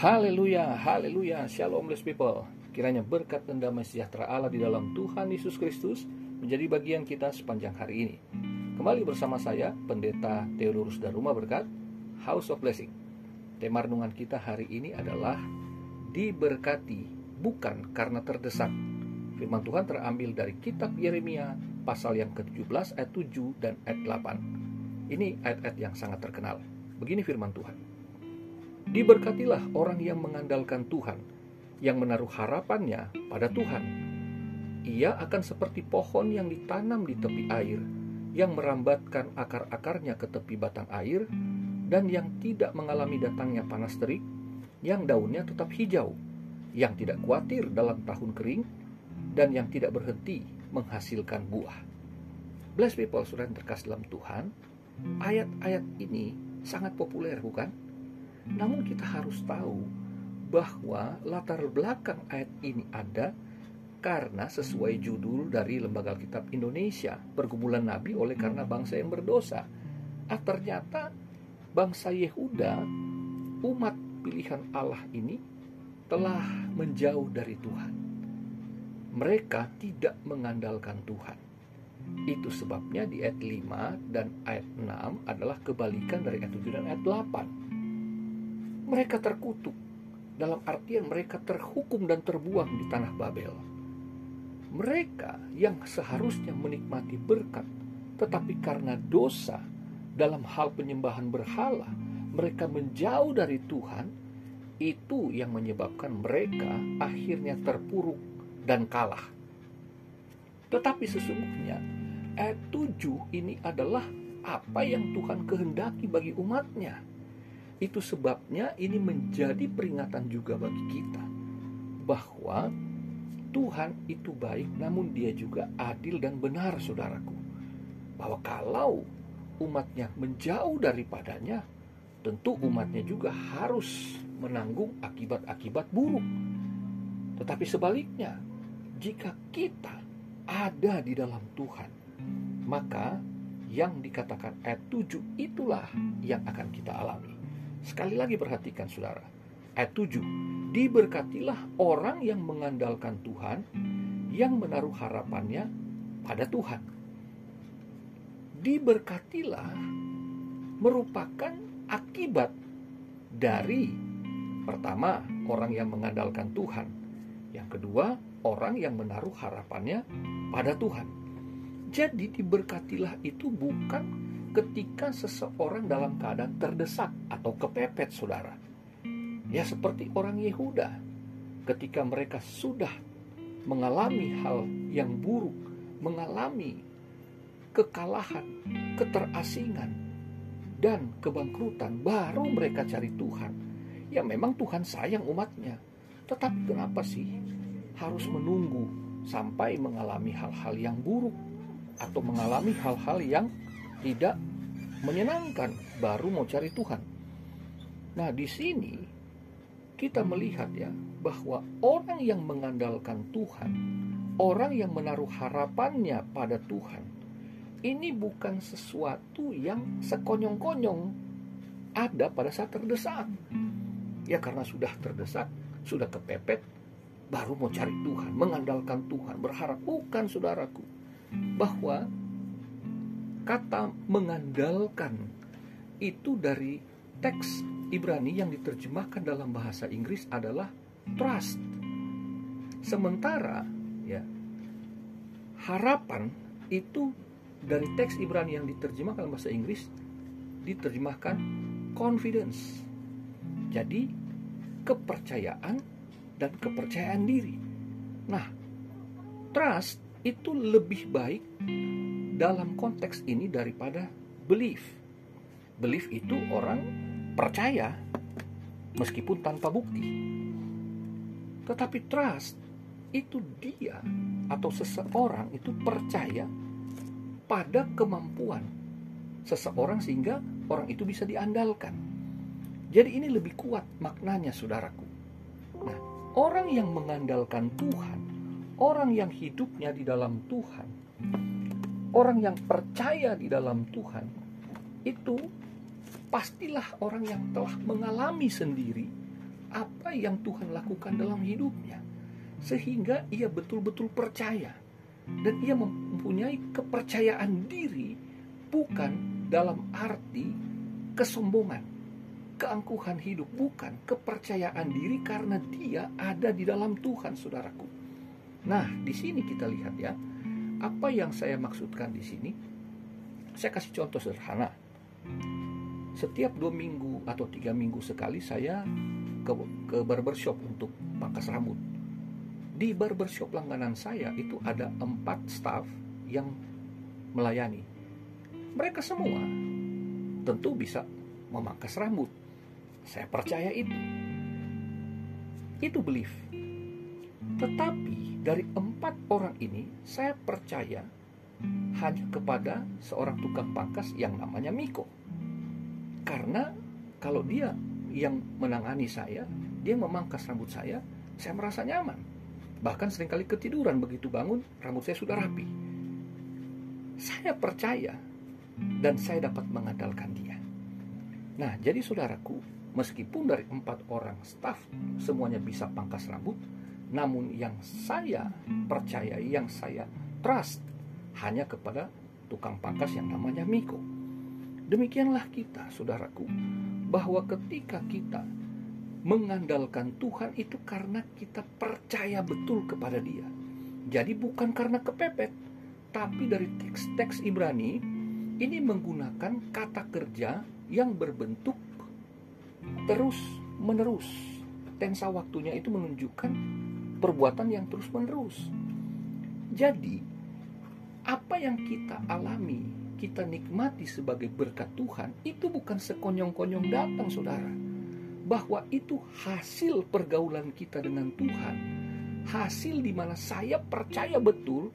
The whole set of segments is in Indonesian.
Haleluya, haleluya, shalom blessed people. Kiranya berkat dan damai sejahtera Allah di dalam Tuhan Yesus Kristus menjadi bagian kita sepanjang hari ini. Kembali bersama saya, Pendeta Theodorus Daruma Berkat, House of Blessing. Tema renungan kita hari ini adalah diberkati bukan karena terdesak. Firman Tuhan terambil dari kitab Yeremia pasal yang ke-17 ayat 7 dan ayat 8. Ini ayat-ayat yang sangat terkenal. Begini firman Tuhan. Diberkatilah orang yang mengandalkan Tuhan, yang menaruh harapannya pada Tuhan. Ia akan seperti pohon yang ditanam di tepi air, yang merambatkan akar-akarnya ke tepi batang air, dan yang tidak mengalami datangnya panas terik, yang daunnya tetap hijau, yang tidak khawatir dalam tahun kering, dan yang tidak berhenti menghasilkan buah. Bless people, sudah terkasih dalam Tuhan, ayat-ayat ini sangat populer, bukan? Namun kita harus tahu bahwa latar belakang ayat ini ada karena sesuai judul dari Lembaga Kitab Indonesia, pergumulan nabi oleh karena bangsa yang berdosa. Ah, ternyata bangsa Yehuda, umat pilihan Allah ini telah menjauh dari Tuhan. Mereka tidak mengandalkan Tuhan. Itu sebabnya di ayat 5 dan ayat 6 adalah kebalikan dari ayat 7 dan ayat 8 mereka terkutuk dalam artian mereka terhukum dan terbuang di tanah Babel. Mereka yang seharusnya menikmati berkat, tetapi karena dosa dalam hal penyembahan berhala, mereka menjauh dari Tuhan. Itu yang menyebabkan mereka akhirnya terpuruk dan kalah. Tetapi sesungguhnya ayat 7 ini adalah apa yang Tuhan kehendaki bagi umatnya itu sebabnya ini menjadi peringatan juga bagi kita bahwa Tuhan itu baik namun dia juga adil dan benar saudaraku. Bahwa kalau umatnya menjauh daripadanya tentu umatnya juga harus menanggung akibat-akibat buruk. Tetapi sebaliknya, jika kita ada di dalam Tuhan, maka yang dikatakan ayat 7 itulah yang akan kita alami. Sekali lagi perhatikan saudara. Ayat 7. Diberkatilah orang yang mengandalkan Tuhan, yang menaruh harapannya pada Tuhan. Diberkatilah merupakan akibat dari pertama orang yang mengandalkan Tuhan. Yang kedua, orang yang menaruh harapannya pada Tuhan. Jadi diberkatilah itu bukan ketika seseorang dalam keadaan terdesak atau kepepet, saudara. Ya, seperti orang Yehuda, ketika mereka sudah mengalami hal yang buruk, mengalami kekalahan, keterasingan, dan kebangkrutan, baru mereka cari Tuhan. Ya, memang Tuhan sayang umatnya, tetapi kenapa sih harus menunggu sampai mengalami hal-hal yang buruk atau mengalami hal-hal yang tidak menyenangkan, baru mau cari Tuhan. Nah, di sini kita melihat ya bahwa orang yang mengandalkan Tuhan, orang yang menaruh harapannya pada Tuhan, ini bukan sesuatu yang sekonyong-konyong ada pada saat terdesak. Ya karena sudah terdesak, sudah kepepet, baru mau cari Tuhan, mengandalkan Tuhan, berharap bukan saudaraku bahwa kata mengandalkan itu dari teks Ibrani yang diterjemahkan dalam bahasa Inggris adalah trust. Sementara ya harapan itu dari teks Ibrani yang diterjemahkan dalam bahasa Inggris diterjemahkan confidence. Jadi kepercayaan dan kepercayaan diri. Nah, trust itu lebih baik dalam konteks ini daripada belief. Belief itu orang percaya meskipun tanpa bukti. Tetapi trust itu dia atau seseorang itu percaya pada kemampuan seseorang sehingga orang itu bisa diandalkan. Jadi ini lebih kuat maknanya saudaraku. Nah, orang yang mengandalkan Tuhan, orang yang hidupnya di dalam Tuhan, orang yang percaya di dalam Tuhan itu pastilah orang yang telah mengalami sendiri apa yang Tuhan lakukan dalam hidupnya, sehingga ia betul-betul percaya dan ia mempunyai kepercayaan diri, bukan dalam arti kesombongan, keangkuhan hidup, bukan kepercayaan diri karena dia ada di dalam Tuhan, saudaraku. Nah, di sini kita lihat ya, apa yang saya maksudkan di sini. Saya kasih contoh sederhana setiap dua minggu atau tiga minggu sekali saya ke, ke barbershop untuk pangkas rambut. Di barbershop langganan saya itu ada empat staff yang melayani. Mereka semua tentu bisa memangkas rambut. Saya percaya itu. Itu belief. Tetapi dari empat orang ini saya percaya hanya kepada seorang tukang pangkas yang namanya Miko karena kalau dia yang menangani saya, dia memangkas rambut saya, saya merasa nyaman. Bahkan sering kali ketiduran begitu bangun, rambut saya sudah rapi. Saya percaya dan saya dapat mengandalkan dia. Nah, jadi saudaraku, meskipun dari empat orang staf semuanya bisa pangkas rambut, namun yang saya percaya, yang saya trust hanya kepada tukang pangkas yang namanya Miko. Demikianlah kita, saudaraku, bahwa ketika kita mengandalkan Tuhan itu karena kita percaya betul kepada Dia. Jadi bukan karena kepepet, tapi dari teks-teks Ibrani ini menggunakan kata kerja yang berbentuk terus menerus. Tensa waktunya itu menunjukkan perbuatan yang terus menerus. Jadi, apa yang kita alami kita nikmati sebagai berkat Tuhan itu bukan sekonyong-konyong datang saudara. Bahwa itu hasil pergaulan kita dengan Tuhan. Hasil di mana saya percaya betul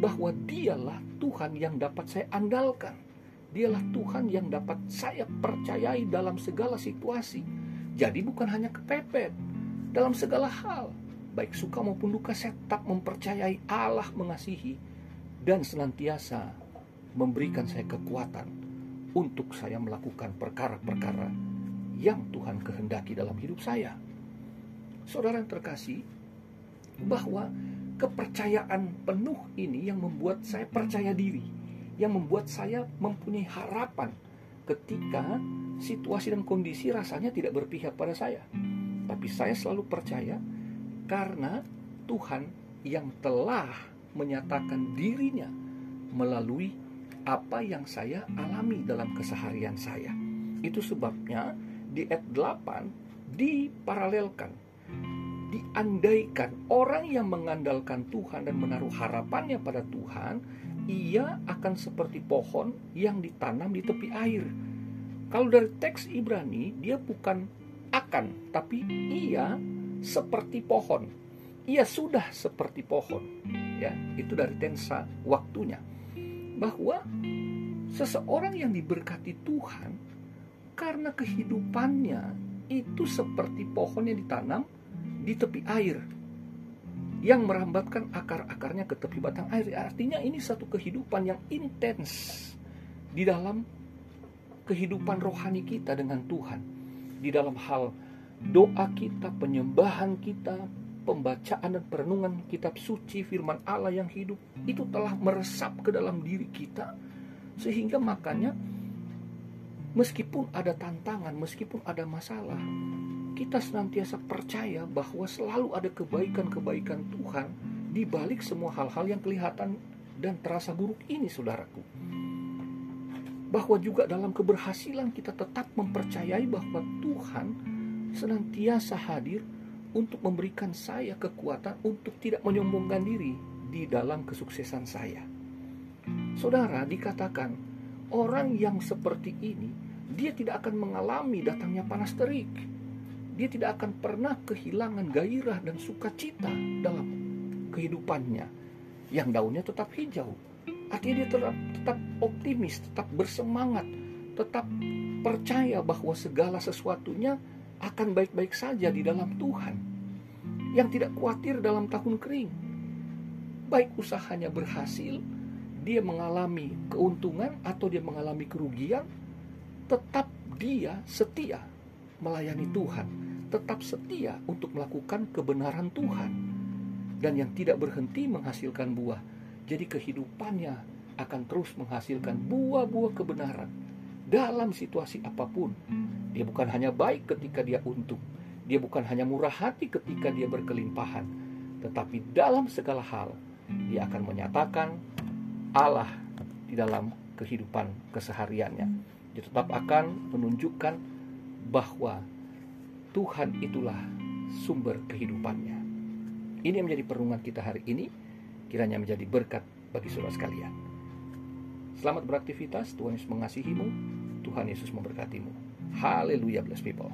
bahwa dialah Tuhan yang dapat saya andalkan. Dialah Tuhan yang dapat saya percayai dalam segala situasi. Jadi bukan hanya kepepet dalam segala hal baik suka maupun duka saya tetap mempercayai Allah mengasihi dan senantiasa memberikan saya kekuatan untuk saya melakukan perkara-perkara yang Tuhan kehendaki dalam hidup saya. Saudara yang terkasih, bahwa kepercayaan penuh ini yang membuat saya percaya diri, yang membuat saya mempunyai harapan ketika situasi dan kondisi rasanya tidak berpihak pada saya. Tapi saya selalu percaya karena Tuhan yang telah menyatakan dirinya melalui apa yang saya alami dalam keseharian saya. Itu sebabnya di ayat 8 diparalelkan, diandaikan orang yang mengandalkan Tuhan dan menaruh harapannya pada Tuhan, ia akan seperti pohon yang ditanam di tepi air. Kalau dari teks Ibrani, dia bukan akan, tapi ia seperti pohon. Ia sudah seperti pohon. Ya, itu dari tensa waktunya bahwa seseorang yang diberkati Tuhan karena kehidupannya itu seperti pohon yang ditanam di tepi air yang merambatkan akar-akarnya ke tepi batang air. Artinya ini satu kehidupan yang intens di dalam kehidupan rohani kita dengan Tuhan. Di dalam hal doa kita, penyembahan kita, pembacaan dan perenungan kitab suci firman Allah yang hidup itu telah meresap ke dalam diri kita sehingga makanya meskipun ada tantangan, meskipun ada masalah, kita senantiasa percaya bahwa selalu ada kebaikan-kebaikan Tuhan di balik semua hal-hal yang kelihatan dan terasa buruk ini, saudaraku. Bahwa juga dalam keberhasilan kita tetap mempercayai bahwa Tuhan senantiasa hadir untuk memberikan saya kekuatan untuk tidak menyombongkan diri di dalam kesuksesan saya. Saudara, dikatakan orang yang seperti ini, dia tidak akan mengalami datangnya panas terik. Dia tidak akan pernah kehilangan gairah dan sukacita dalam kehidupannya yang daunnya tetap hijau. Artinya dia tetap, tetap optimis, tetap bersemangat, tetap percaya bahwa segala sesuatunya akan baik-baik saja di dalam Tuhan. Yang tidak khawatir dalam tahun kering. Baik usahanya berhasil, dia mengalami keuntungan atau dia mengalami kerugian, tetap dia setia melayani Tuhan. tetap setia untuk melakukan kebenaran Tuhan dan yang tidak berhenti menghasilkan buah. Jadi kehidupannya akan terus menghasilkan buah-buah kebenaran dalam situasi apa pun. Dia bukan hanya baik ketika dia untung, dia bukan hanya murah hati ketika dia berkelimpahan, tetapi dalam segala hal dia akan menyatakan Allah di dalam kehidupan kesehariannya. Dia tetap akan menunjukkan bahwa Tuhan itulah sumber kehidupannya. Ini menjadi perenungan kita hari ini, kiranya menjadi berkat bagi saudara sekalian. Selamat beraktivitas, Tuhan Yesus mengasihimu, Tuhan Yesus memberkatimu. Haleluya, bless people.